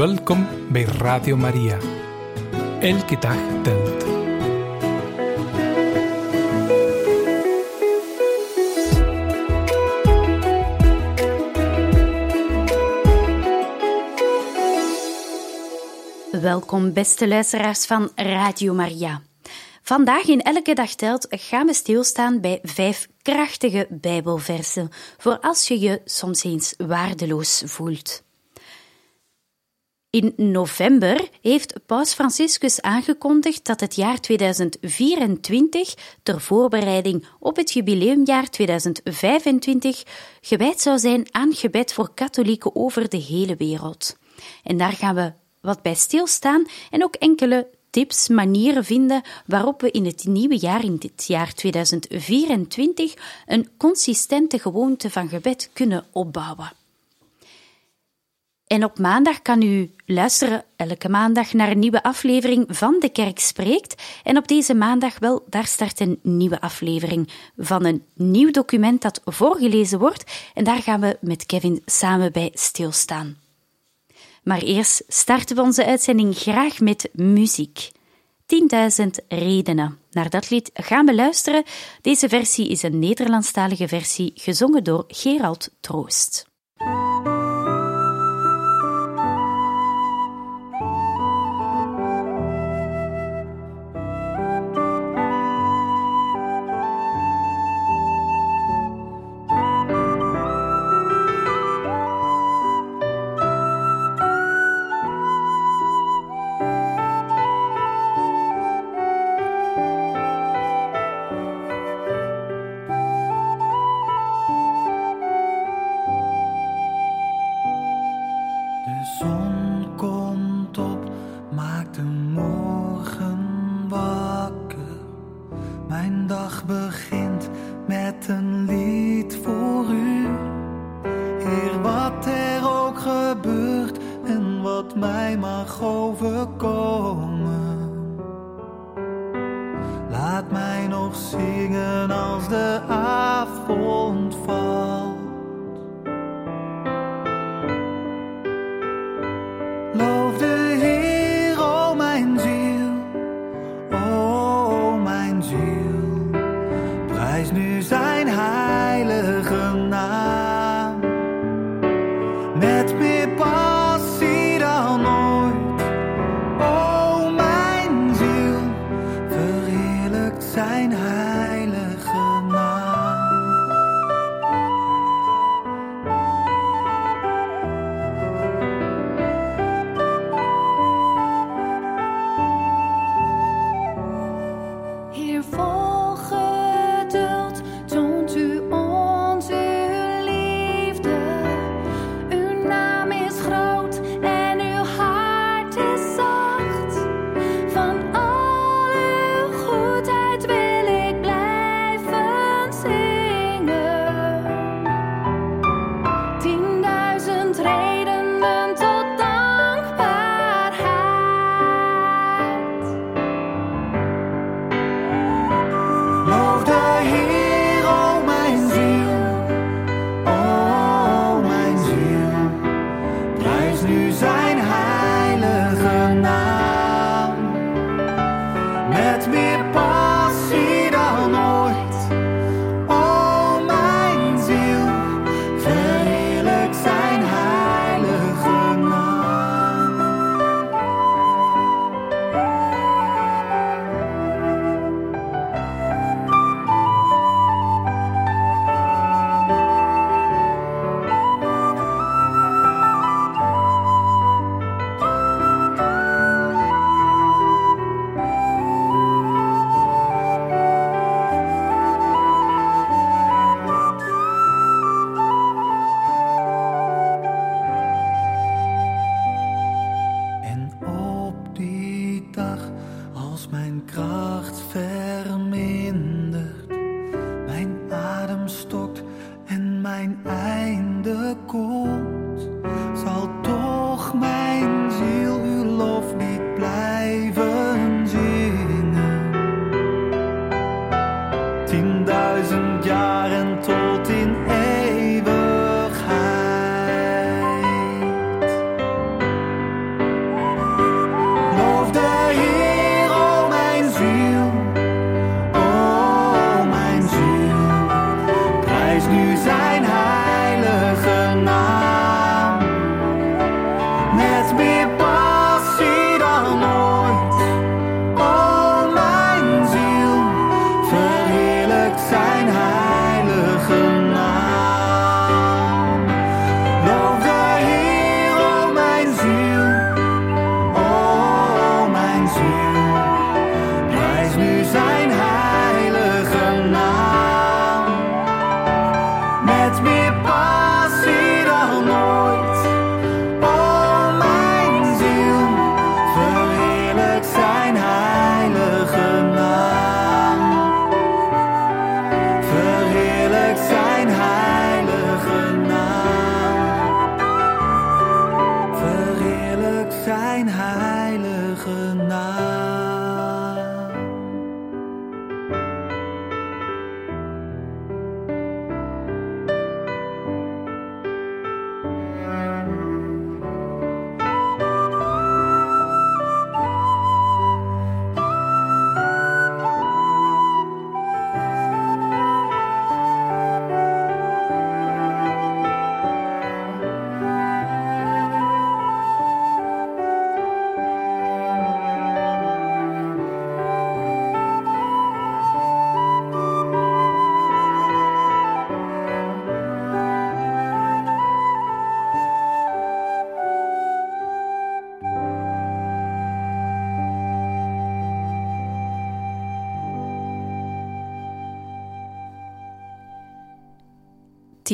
Welkom bij Radio Maria. Elke dag telt. Welkom, beste luisteraars van Radio Maria. Vandaag in Elke Dag Telt gaan we stilstaan bij vijf krachtige Bijbelversen voor als je je soms eens waardeloos voelt. In november heeft Paus Franciscus aangekondigd dat het jaar 2024 ter voorbereiding op het jubileumjaar 2025 gewijd zou zijn aan gebed voor katholieken over de hele wereld. En daar gaan we wat bij stilstaan en ook enkele tips, manieren vinden waarop we in het nieuwe jaar, in dit jaar 2024, een consistente gewoonte van gebed kunnen opbouwen. En op maandag kan u luisteren elke maandag naar een nieuwe aflevering van De Kerk Spreekt. En op deze maandag, wel, daar start een nieuwe aflevering van een nieuw document dat voorgelezen wordt. En daar gaan we met Kevin samen bij stilstaan. Maar eerst starten we onze uitzending graag met muziek. 10.000 redenen. Naar dat lied gaan we luisteren. Deze versie is een Nederlandstalige versie, gezongen door Gerald Troost.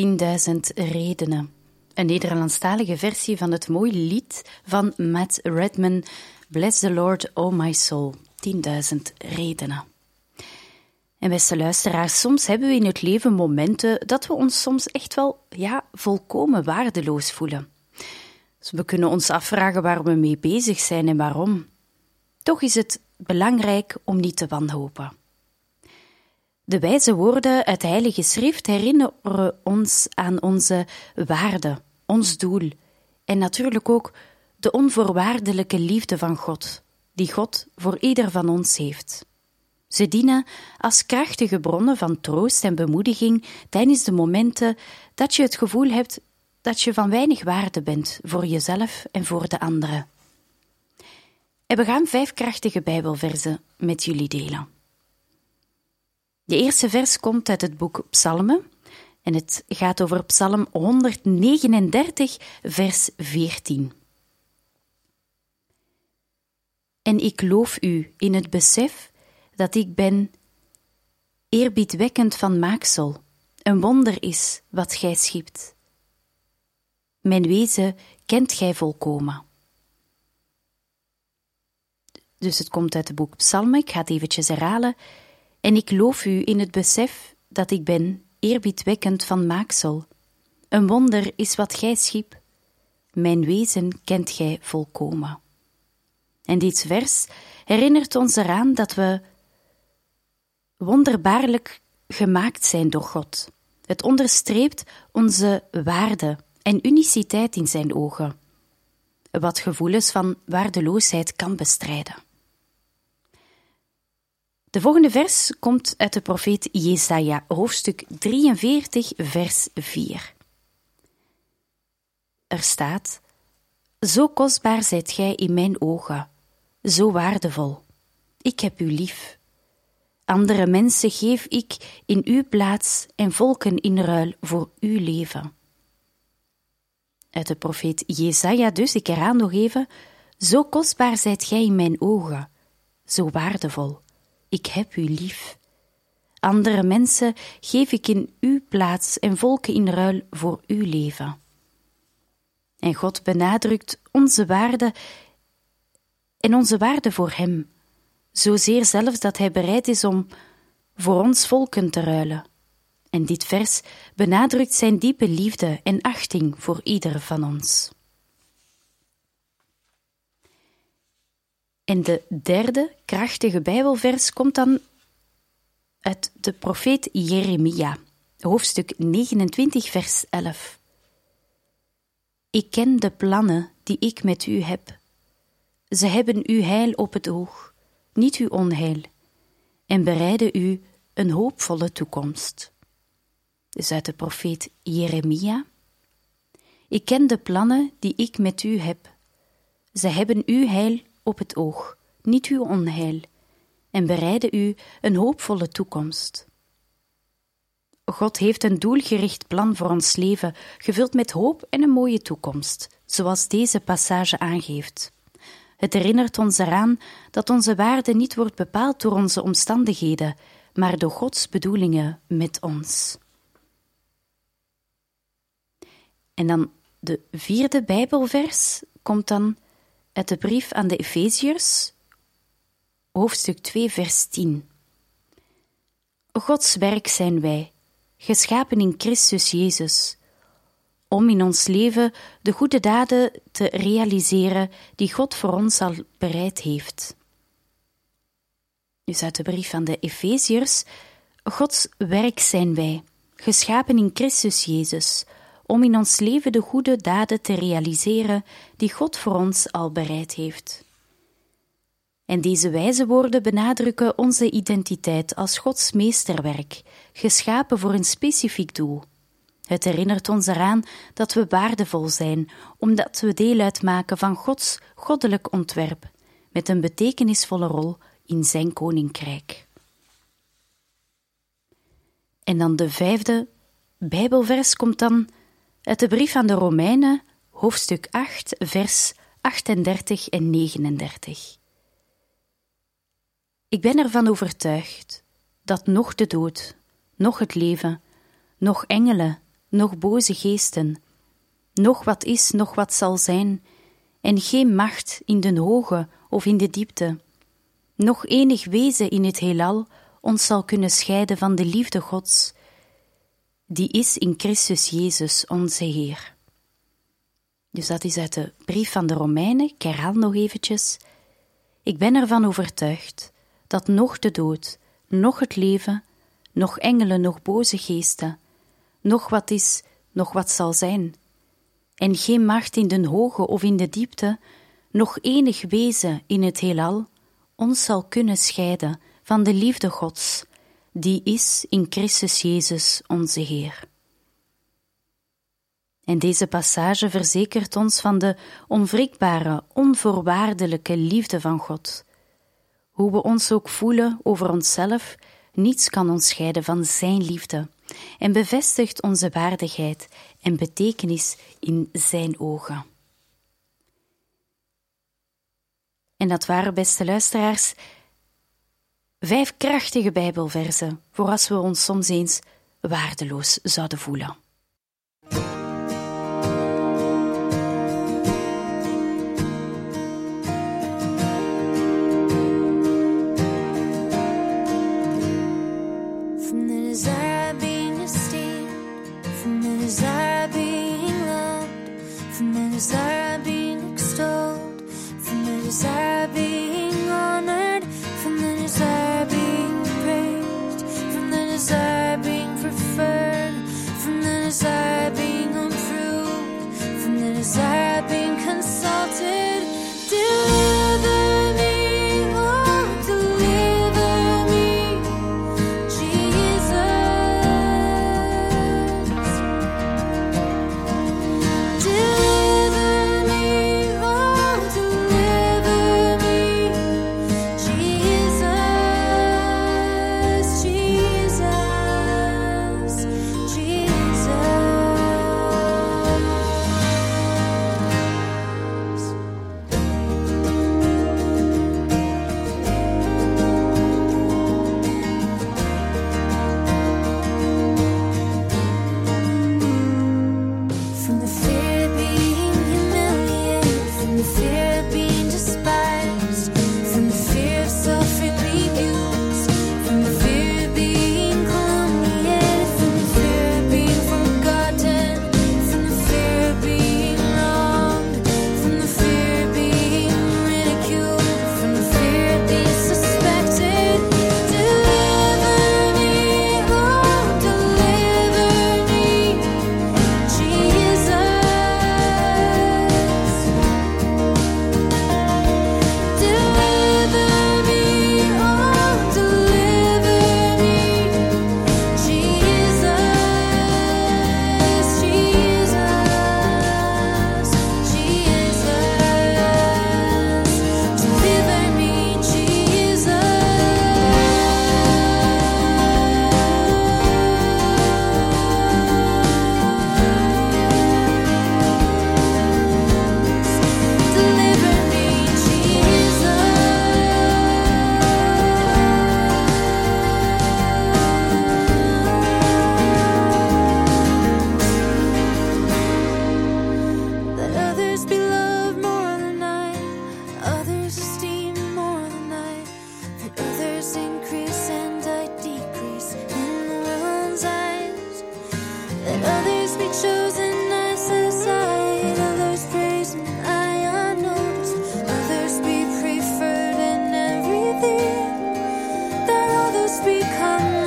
10.000 redenen. Een Nederlandstalige versie van het mooie lied van Matt Redman, Bless the Lord, oh my soul. 10.000 redenen. En beste luisteraars, soms hebben we in het leven momenten dat we ons soms echt wel, ja, volkomen waardeloos voelen. Dus we kunnen ons afvragen waar we mee bezig zijn en waarom. Toch is het belangrijk om niet te wanhopen. De wijze woorden uit de Heilige Schrift herinneren ons aan onze waarde, ons doel en natuurlijk ook de onvoorwaardelijke liefde van God, die God voor ieder van ons heeft. Ze dienen als krachtige bronnen van troost en bemoediging tijdens de momenten dat je het gevoel hebt dat je van weinig waarde bent voor jezelf en voor de anderen. En we gaan vijf krachtige Bijbelversen met jullie delen. De eerste vers komt uit het boek Psalmen en het gaat over Psalm 139, vers 14. En ik loof u in het besef dat ik ben eerbiedwekkend van maaksel, een wonder is wat gij schipt. Mijn wezen kent gij volkomen. Dus het komt uit het boek Psalmen, ik ga het eventjes herhalen. En ik loof u in het besef dat ik ben eerbiedwekkend van maaksel. Een wonder is wat gij schiep. Mijn wezen kent gij volkomen. En dit vers herinnert ons eraan dat we wonderbaarlijk gemaakt zijn door God. Het onderstreept onze waarde en uniciteit in zijn ogen, wat gevoelens van waardeloosheid kan bestrijden. De volgende vers komt uit de profeet Jesaja, hoofdstuk 43, vers 4. Er staat: Zo kostbaar zijt gij in mijn ogen, zo waardevol. Ik heb u lief. Andere mensen geef ik in uw plaats en volken in ruil voor uw leven. Uit de profeet Jesaja dus, ik herhaal nog even, zo kostbaar zijt gij in mijn ogen, zo waardevol. Ik heb u lief. Andere mensen geef ik in uw plaats en volken in ruil voor uw leven. En God benadrukt onze waarde en onze waarde voor Hem, zozeer zelfs dat Hij bereid is om voor ons volken te ruilen. En dit vers benadrukt Zijn diepe liefde en achting voor ieder van ons. En de derde krachtige Bijbelvers komt dan uit de profeet Jeremia, hoofdstuk 29, vers 11. Ik ken de plannen die ik met u heb. Ze hebben uw heil op het oog, niet uw onheil, en bereiden u een hoopvolle toekomst. Dus uit de profeet Jeremia. Ik ken de plannen die ik met u heb. Ze hebben uw heil op het oog, niet uw onheil, en bereiden u een hoopvolle toekomst. God heeft een doelgericht plan voor ons leven, gevuld met hoop en een mooie toekomst, zoals deze passage aangeeft. Het herinnert ons eraan dat onze waarde niet wordt bepaald door onze omstandigheden, maar door Gods bedoelingen met ons. En dan de vierde Bijbelvers komt dan uit de brief aan de Efeziërs, hoofdstuk 2, vers 10. Gods werk zijn wij, geschapen in Christus Jezus, om in ons leven de goede daden te realiseren die God voor ons al bereid heeft. Dus uit de brief aan de Efeziërs, Gods werk zijn wij, geschapen in Christus Jezus, om in ons leven de goede daden te realiseren die God voor ons al bereid heeft. En deze wijze woorden benadrukken onze identiteit als Gods meesterwerk, geschapen voor een specifiek doel. Het herinnert ons eraan dat we waardevol zijn, omdat we deel uitmaken van Gods goddelijk ontwerp, met een betekenisvolle rol in Zijn koninkrijk. En dan de vijfde Bijbelvers komt dan uit de brief aan de Romeinen, hoofdstuk 8, vers 38 en 39. Ik ben ervan overtuigd dat nog de dood, nog het leven, nog engelen, noch boze geesten, noch wat is, noch wat zal zijn, en geen macht in den hoge of in de diepte, nog enig wezen in het heelal ons zal kunnen scheiden van de liefde Gods, die is in Christus Jezus onze Heer. Dus dat is uit de brief van de Romeinen, ik herhaal nog eventjes. Ik ben ervan overtuigd dat nog de dood, nog het leven, nog engelen, nog boze geesten, nog wat is, nog wat zal zijn, en geen macht in den hoge of in de diepte, nog enig wezen in het heelal, ons zal kunnen scheiden van de liefde Gods, die is in Christus Jezus onze Heer. En deze passage verzekert ons van de onwrikbare, onvoorwaardelijke liefde van God. Hoe we ons ook voelen over onszelf, niets kan ons scheiden van Zijn liefde en bevestigt onze waardigheid en betekenis in Zijn ogen. En dat waren, beste luisteraars, vijf krachtige Bijbelversen voor als we ons soms eens waardeloos zouden voelen. just become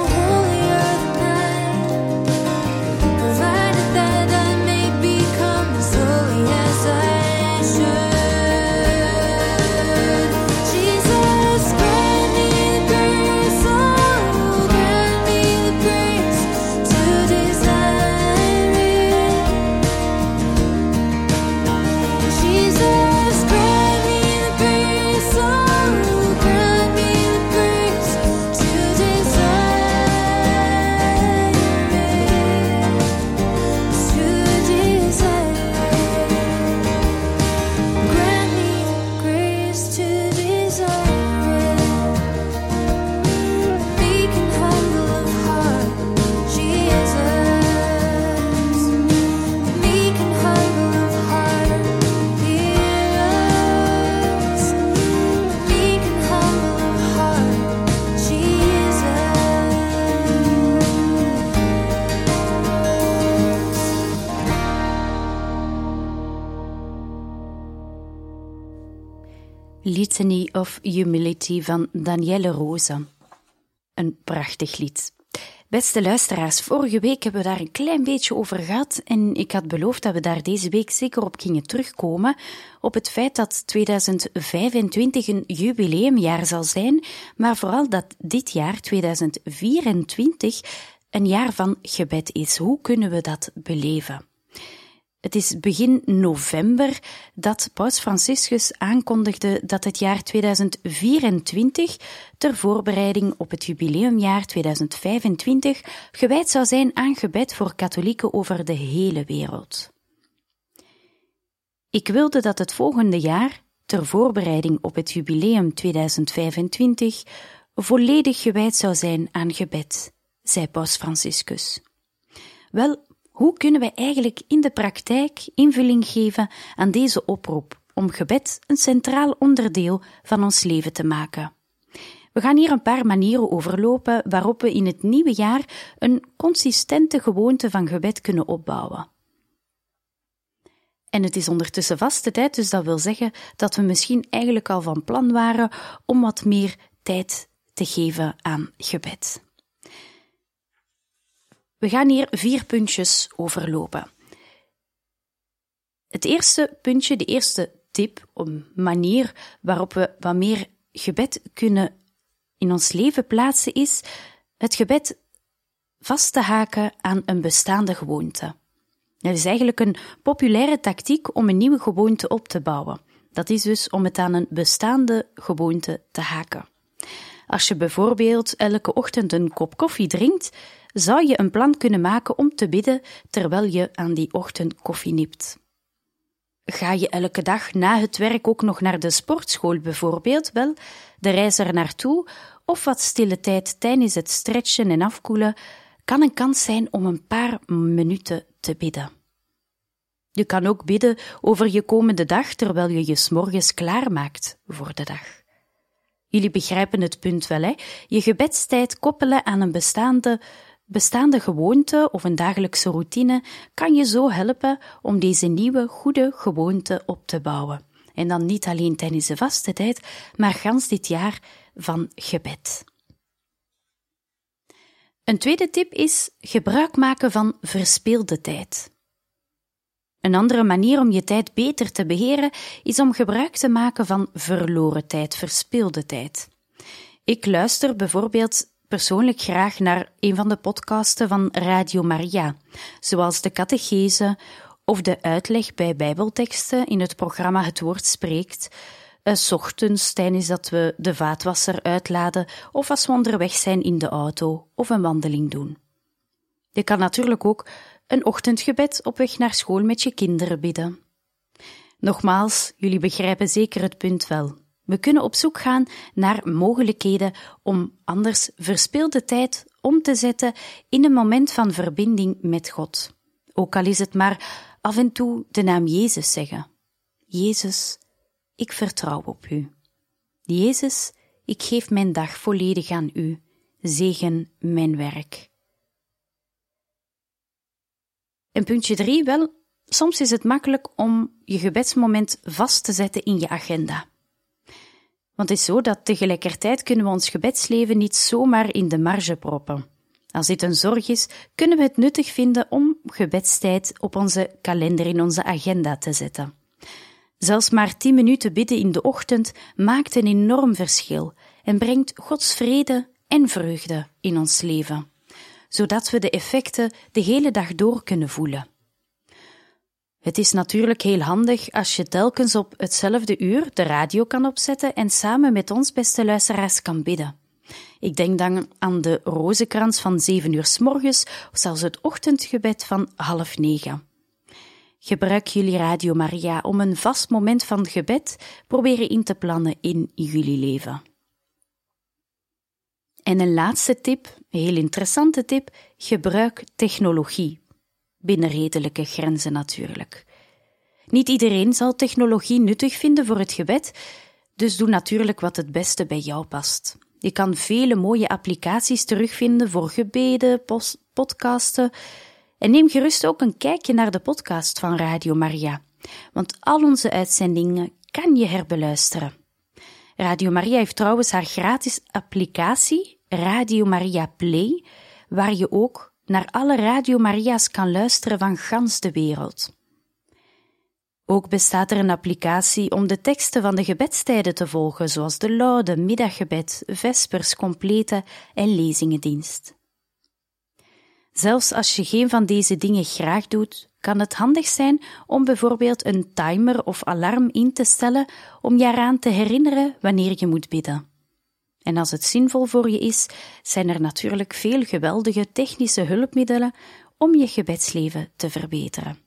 Litany of Humility van Danielle Rosa. Een prachtig lied. Beste luisteraars, vorige week hebben we daar een klein beetje over gehad en ik had beloofd dat we daar deze week zeker op gingen terugkomen, op het feit dat 2025 een jubileumjaar zal zijn, maar vooral dat dit jaar, 2024, een jaar van gebed is. Hoe kunnen we dat beleven? Het is begin november dat Paus Franciscus aankondigde dat het jaar 2024 ter voorbereiding op het jubileumjaar 2025 gewijd zou zijn aan gebed voor katholieken over de hele wereld. Ik wilde dat het volgende jaar, ter voorbereiding op het jubileum 2025, volledig gewijd zou zijn aan gebed, zei Paus Franciscus. Wel, hoe kunnen we eigenlijk in de praktijk invulling geven aan deze oproep om gebed een centraal onderdeel van ons leven te maken? We gaan hier een paar manieren overlopen waarop we in het nieuwe jaar een consistente gewoonte van gebed kunnen opbouwen. En het is ondertussen vaste tijd, dus dat wil zeggen dat we misschien eigenlijk al van plan waren om wat meer tijd te geven aan gebed. We gaan hier vier puntjes overlopen. Het eerste puntje, de eerste tip, een manier waarop we wat meer gebed kunnen in ons leven plaatsen, is het gebed vast te haken aan een bestaande gewoonte. Het is eigenlijk een populaire tactiek om een nieuwe gewoonte op te bouwen. Dat is dus om het aan een bestaande gewoonte te haken. Als je bijvoorbeeld elke ochtend een kop koffie drinkt, zou je een plan kunnen maken om te bidden terwijl je aan die ochtend koffie nipt. Ga je elke dag na het werk ook nog naar de sportschool bijvoorbeeld? Wel, de reis er naartoe of wat stille tijd tijdens het stretchen en afkoelen kan een kans zijn om een paar minuten te bidden. Je kan ook bidden over je komende dag terwijl je je s'morgens klaarmaakt voor de dag. Jullie begrijpen het punt wel, hè? Je gebedstijd koppelen aan een bestaande bestaande gewoonte of een dagelijkse routine kan je zo helpen om deze nieuwe goede gewoonte op te bouwen. En dan niet alleen tijdens de vaste tijd, maar gans dit jaar van gebed. Een tweede tip is gebruik maken van verspeelde tijd. Een andere manier om je tijd beter te beheren is om gebruik te maken van verloren tijd, verspeelde tijd. Ik luister bijvoorbeeld persoonlijk graag naar een van de podcasten van Radio Maria, zoals de catechese of de uitleg bij Bijbelteksten in het programma Het Woord Spreekt, uh, s ochtends tijdens dat we de vaatwasser uitladen of als we onderweg zijn in de auto of een wandeling doen. Je kan natuurlijk ook een ochtendgebed op weg naar school met je kinderen bidden. Nogmaals, jullie begrijpen zeker het punt wel. We kunnen op zoek gaan naar mogelijkheden om anders verspilde tijd om te zetten in een moment van verbinding met God. Ook al is het maar af en toe de naam Jezus zeggen. Jezus, ik vertrouw op u. Jezus, ik geef mijn dag volledig aan u. Zegen mijn werk. En puntje drie, wel, soms is het makkelijk om je gebedsmoment vast te zetten in je agenda. Want het is zo dat tegelijkertijd kunnen we ons gebedsleven niet zomaar in de marge proppen. Als dit een zorg is, kunnen we het nuttig vinden om gebedstijd op onze kalender in onze agenda te zetten. Zelfs maar tien minuten bidden in de ochtend maakt een enorm verschil en brengt Gods vrede en vreugde in ons leven, zodat we de effecten de hele dag door kunnen voelen. Het is natuurlijk heel handig als je telkens op hetzelfde uur de radio kan opzetten en samen met ons beste luisteraars kan bidden. Ik denk dan aan de rozenkrans van zeven uur s morgens of zelfs het ochtendgebed van half negen. Gebruik jullie Radio Maria om een vast moment van gebed proberen in te plannen in jullie leven. En een laatste tip, een heel interessante tip: gebruik technologie binnen redelijke grenzen natuurlijk. Niet iedereen zal technologie nuttig vinden voor het gebed, dus doe natuurlijk wat het beste bij jou past. Je kan vele mooie applicaties terugvinden voor gebeden, podcasten. En neem gerust ook een kijkje naar de podcast van Radio Maria, want al onze uitzendingen kan je herbeluisteren. Radio Maria heeft trouwens haar gratis applicatie Radio Maria Play, waar je ook naar alle Radio Maria's kan luisteren van gans de wereld. Ook bestaat er een applicatie om de teksten van de gebedstijden te volgen, zoals de Laude, Middaggebed, Vespers, Complete en Lezingendienst. Zelfs als je geen van deze dingen graag doet, kan het handig zijn om bijvoorbeeld een timer of alarm in te stellen om je eraan te herinneren wanneer je moet bidden. En als het zinvol voor je is, zijn er natuurlijk veel geweldige technische hulpmiddelen om je gebedsleven te verbeteren.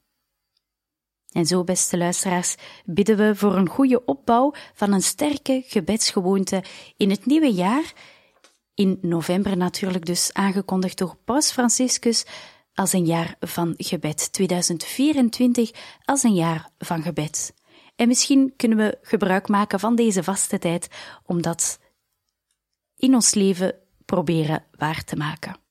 En zo, beste luisteraars, bidden we voor een goede opbouw van een sterke gebedsgewoonte in het nieuwe jaar, in november natuurlijk dus aangekondigd door Paus Franciscus als een jaar van gebed, 2024 als een jaar van gebed. En misschien kunnen we gebruik maken van deze vaste tijd om dat in ons leven proberen waar te maken.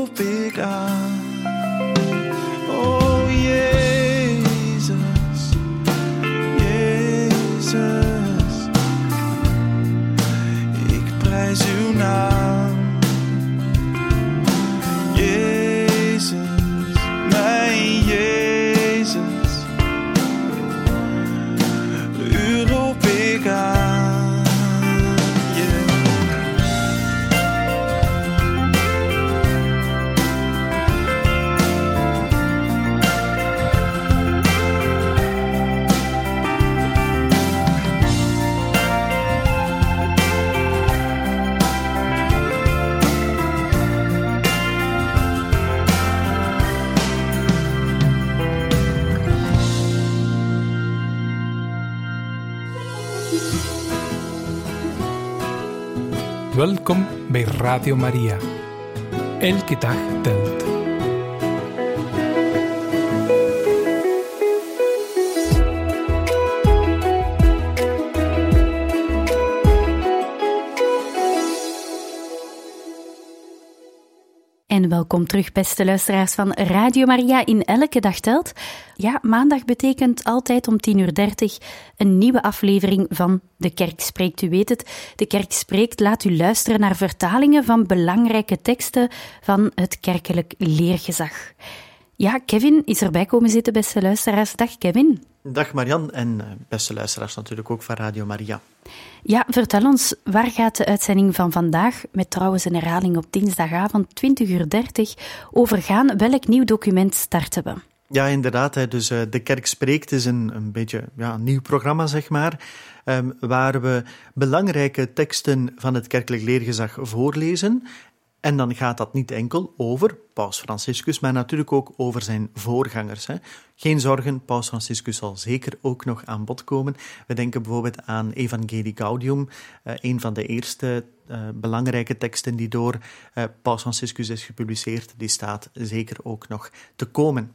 U Radio Maria. Elke dag telt. En welkom terug, beste luisteraars van Radio Maria in Elke Dag Telt. Ja, maandag betekent altijd om 10.30 uur een nieuwe aflevering van De Kerk Spreekt. U weet het, De Kerk Spreekt laat u luisteren naar vertalingen van belangrijke teksten van het kerkelijk leergezag. Ja, Kevin is erbij komen zitten, beste luisteraars. Dag Kevin. Dag Marian en eh, beste luisteraars natuurlijk ook van Radio Maria. Ja, vertel ons, waar gaat de uitzending van vandaag, met trouwens een herhaling op dinsdagavond 20.30 uur, over gaan? Welk nieuw document starten we? Ja, inderdaad. Dus uh, De Kerk Spreekt is een, een beetje ja, een nieuw programma, zeg maar, um, waar we belangrijke teksten van het kerkelijk leergezag voorlezen en dan gaat dat niet enkel over Paus Franciscus, maar natuurlijk ook over zijn voorgangers. Hè. Geen zorgen, Paus Franciscus zal zeker ook nog aan bod komen. We denken bijvoorbeeld aan Evangelii Gaudium, eh, een van de eerste uh, belangrijke teksten die door uh, Paus Franciscus is gepubliceerd. Die staat zeker ook nog te komen.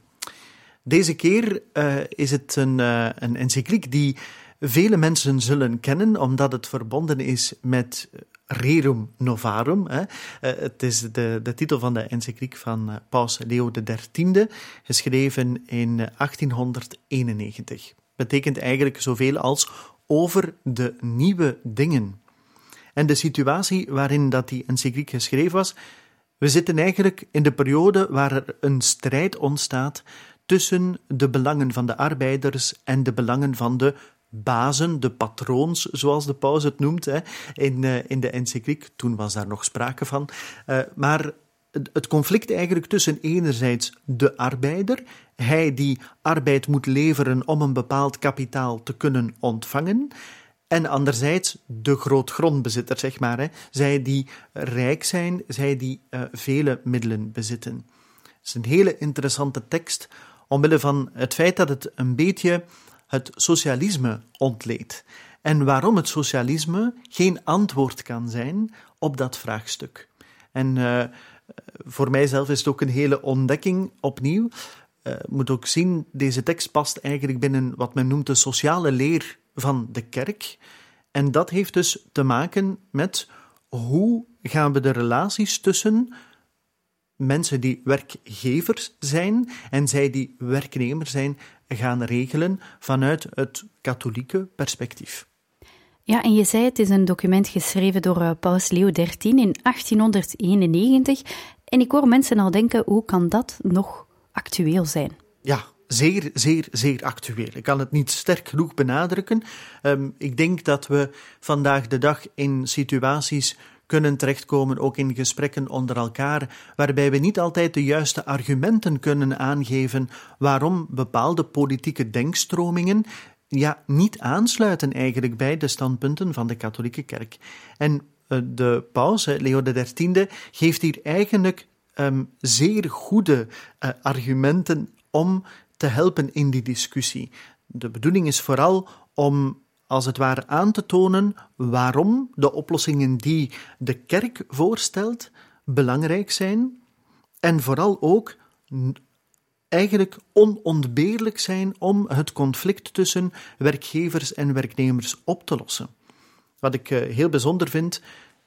Deze keer is het een, een encycliek die vele mensen zullen kennen, omdat het verbonden is met Rerum Novarum. Hè. Eh, het is de, de titel van de encycliek van uh, Paus Leo XIII, geschreven in 1891. Betekent eigenlijk zoveel als over de nieuwe dingen. En de situatie waarin dat die encycliek geschreven was, we zitten eigenlijk in de periode waar er een strijd ontstaat tussen de belangen van de arbeiders en de belangen van de bazen, de patroons, zoals de paus het noemt, hè, in, uh, in de encycliek. Toen was daar nog sprake van. Uh, maar het conflict eigenlijk tussen enerzijds de arbeider, hij die arbeid moet leveren om een bepaald kapitaal te kunnen ontvangen, en anderzijds de grootgrondbezitter, zeg maar, hè, zij die rijk zijn, zij die uh, vele middelen bezitten. Het is een hele interessante tekst, omwille van het feit dat het een beetje het socialisme ontleedt en waarom het socialisme geen antwoord kan zijn op dat vraagstuk. En uh, voor mijzelf is het ook een hele ontdekking opnieuw. Uh, moet ook zien, deze tekst past eigenlijk binnen wat men noemt de sociale leer van de kerk. En dat heeft dus te maken met hoe gaan we de relaties tussen mensen die werkgevers zijn en zij die werknemer zijn, gaan regelen vanuit het katholieke perspectief. Ja, en je zei het is een document geschreven door uh, Paus Leo XIII in 1891. En ik hoor mensen al denken, hoe kan dat nog actueel zijn? Ja, zeer, zeer, zeer actueel. Ik kan het niet sterk genoeg benadrukken. Um, ik denk dat we vandaag de dag in situaties kunnen terechtkomen, ook in gesprekken onder elkaar, waarbij we niet altijd de juiste argumenten kunnen aangeven waarom bepaalde politieke denkstromingen ja, niet aansluiten eigenlijk bij de standpunten van de katholieke kerk. En uh, de paus, Leo XIII, geeft hier eigenlijk um, zeer goede uh, argumenten om te helpen in die discussie. De bedoeling is vooral om als het ware aan te tonen waarom de oplossingen die de kerk voorstelt belangrijk zijn en vooral ook eigenlijk onontbeerlijk zijn om het conflict tussen werkgevers en werknemers op te lossen. Wat ik eh, heel bijzonder vind,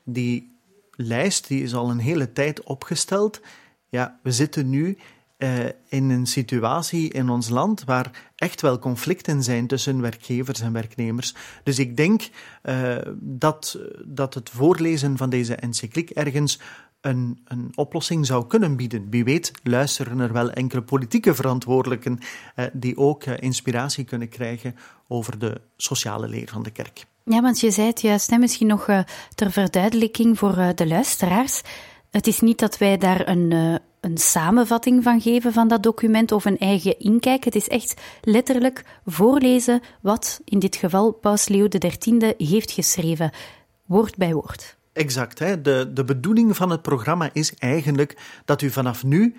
die lijst die is al een hele tijd opgesteld. Ja, we zitten nu uh, in een situatie in ons land waar echt wel conflicten zijn tussen werkgevers en werknemers. Dus ik denk uh, dat, dat het voorlezen van deze encycliek ergens een, een oplossing zou kunnen bieden. Wie weet luisteren er wel enkele politieke verantwoordelijken uh, die ook inspiratie kunnen krijgen over de sociale leer van de kerk. Ja, want je zei het juist, hè, misschien nog ter verduidelijking voor de luisteraars. Het is niet dat wij daar een, een samenvatting van geven van dat document of een eigen inkijk. Het is echt letterlijk voorlezen wat in dit geval Paus Leo XIII heeft geschreven, woord bij woord. Exact. Hè? De, de bedoeling van het programma is eigenlijk dat u vanaf nu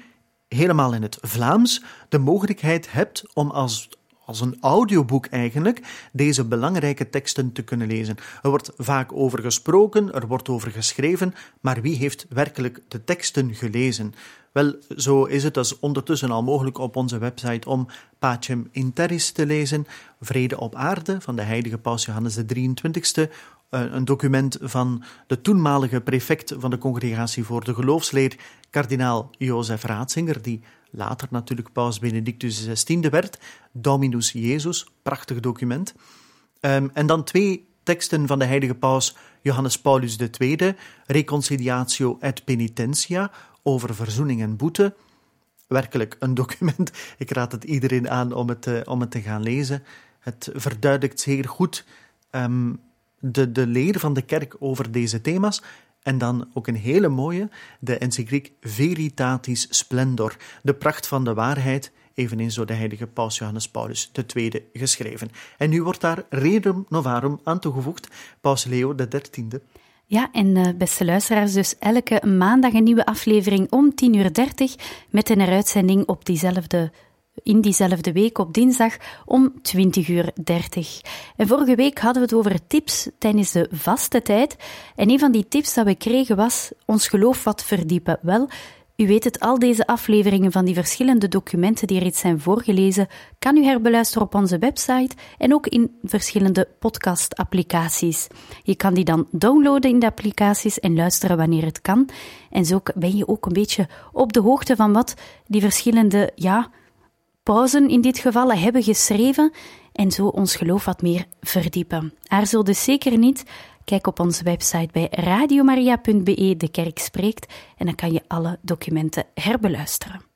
helemaal in het Vlaams de mogelijkheid hebt om als als een audioboek eigenlijk, deze belangrijke teksten te kunnen lezen. Er wordt vaak over gesproken, er wordt over geschreven, maar wie heeft werkelijk de teksten gelezen? Wel, zo is het. Dus ondertussen al mogelijk op onze website om Pacem in Terris te lezen, Vrede op aarde van de heilige paus Johannes de 23ste, een document van de toenmalige prefect van de Congregatie voor de Geloofsleer, kardinaal Jozef Ratzinger, die later natuurlijk paus Benedictus XVI werd, Dominus Jezus, prachtig document. Ehm, en dan twee teksten van de heilige paus Johannes Paulus II, Reconciliatio et Penitentia, over verzoening en boete. Werkelijk een document. Ik raad het iedereen aan om het, uh, om het te gaan lezen. Het verduidelijkt zeer goed um, de, de leer van de kerk over deze thema's. En dan ook een hele mooie, de encycliek Veritatis Splendor, de pracht van de waarheid, eveneens door de heilige Paus Johannes Paulus II geschreven. En nu wordt daar Redum Novarum aan toegevoegd, Paus Leo XIII. Ja, en uh, beste luisteraars, dus elke maandag een nieuwe aflevering om 10.30 uur met een heruitzending op diezelfde in diezelfde week op dinsdag om 20 uur 30. En vorige week hadden we het over tips tijdens de vaste tijd. En een van die tips dat we kregen was ons geloof wat verdiepen. Wel, u weet het, al deze afleveringen van die verschillende documenten die reeds zijn voorgelezen, kan u herbeluisteren op onze website en ook in verschillende podcast-applicaties. Je kan die dan downloaden in de applicaties en luisteren wanneer het kan. En zo ben je ook een beetje op de hoogte van wat die verschillende, ja, pauzen in dit geval hebben geschreven en zo ons geloof wat meer verdiepen. Aarzel dus zeker niet. Kijk op onze website bij radiomaria.be, de kerk spreekt, en dan kan je alle documenten herbeluisteren.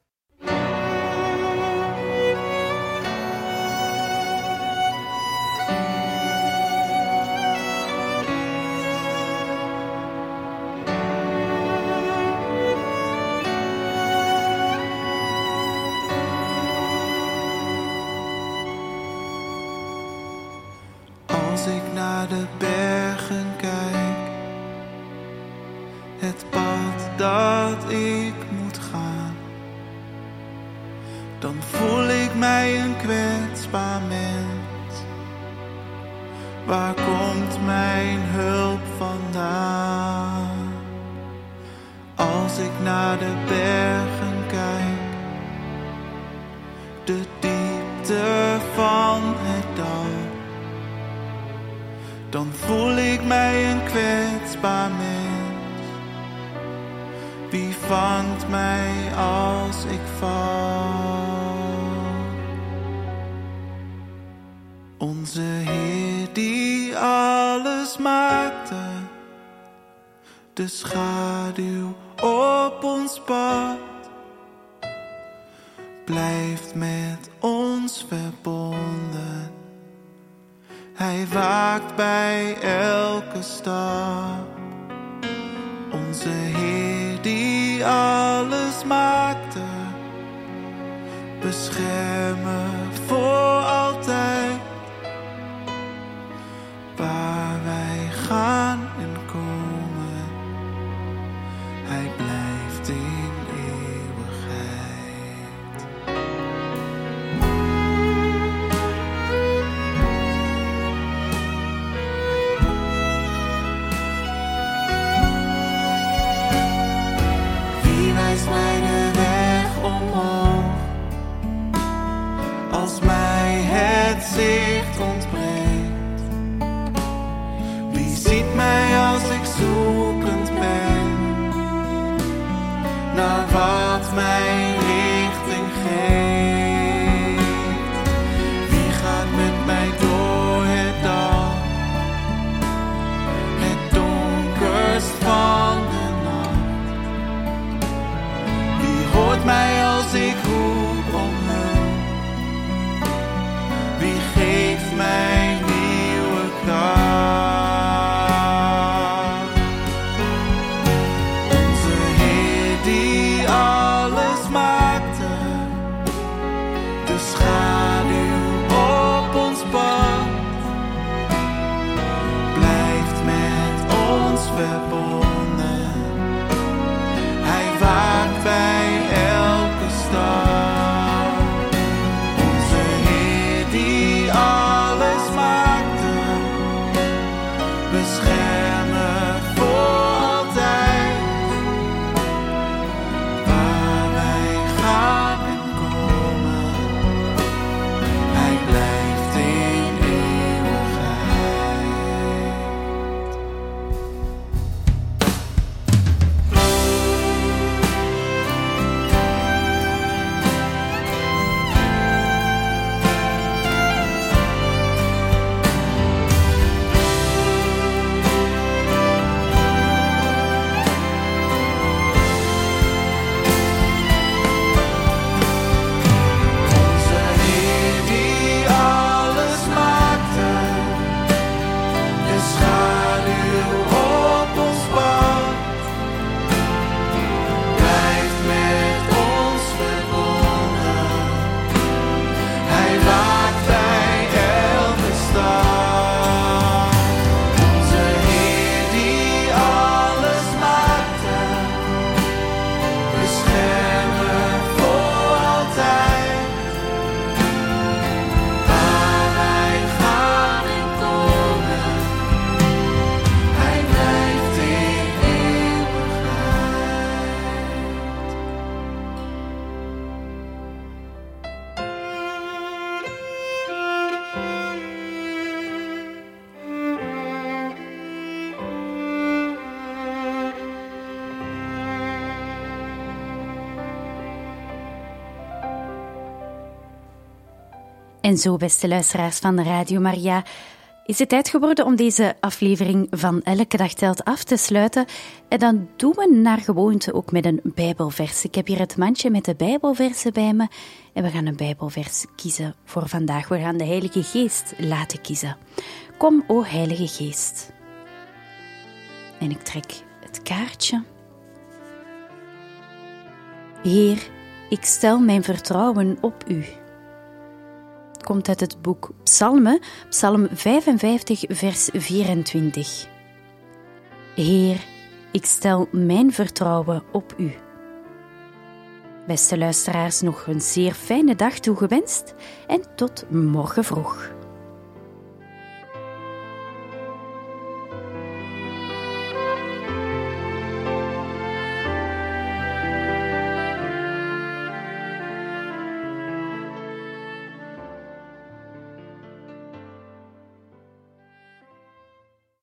Vangt mij als ik val? Onze Heer die alles maakte, de schaduw op ons pad, blijft met ons verbonden. Hij waakt bij elke stap. Onze Heer alles maakte, beschermen voor altijd. Waar wij gaan En zo, beste luisteraars van Radio Maria, is het tijd geworden om deze aflevering van Elke Dag Telt af te sluiten. En dan doen we naar gewoonte ook met een Bijbelvers. Ik heb hier het mandje met de Bijbelversen bij me. En we gaan een Bijbelvers kiezen voor vandaag. We gaan de Heilige Geest laten kiezen. Kom, o Heilige Geest. En ik trek het kaartje. Heer, ik stel mijn vertrouwen op U komt uit het boek Psalmen, Psalm 55, vers 24. Heer, ik stel mijn vertrouwen op U. Beste luisteraars, nog een zeer fijne dag toegewenst en tot morgen vroeg.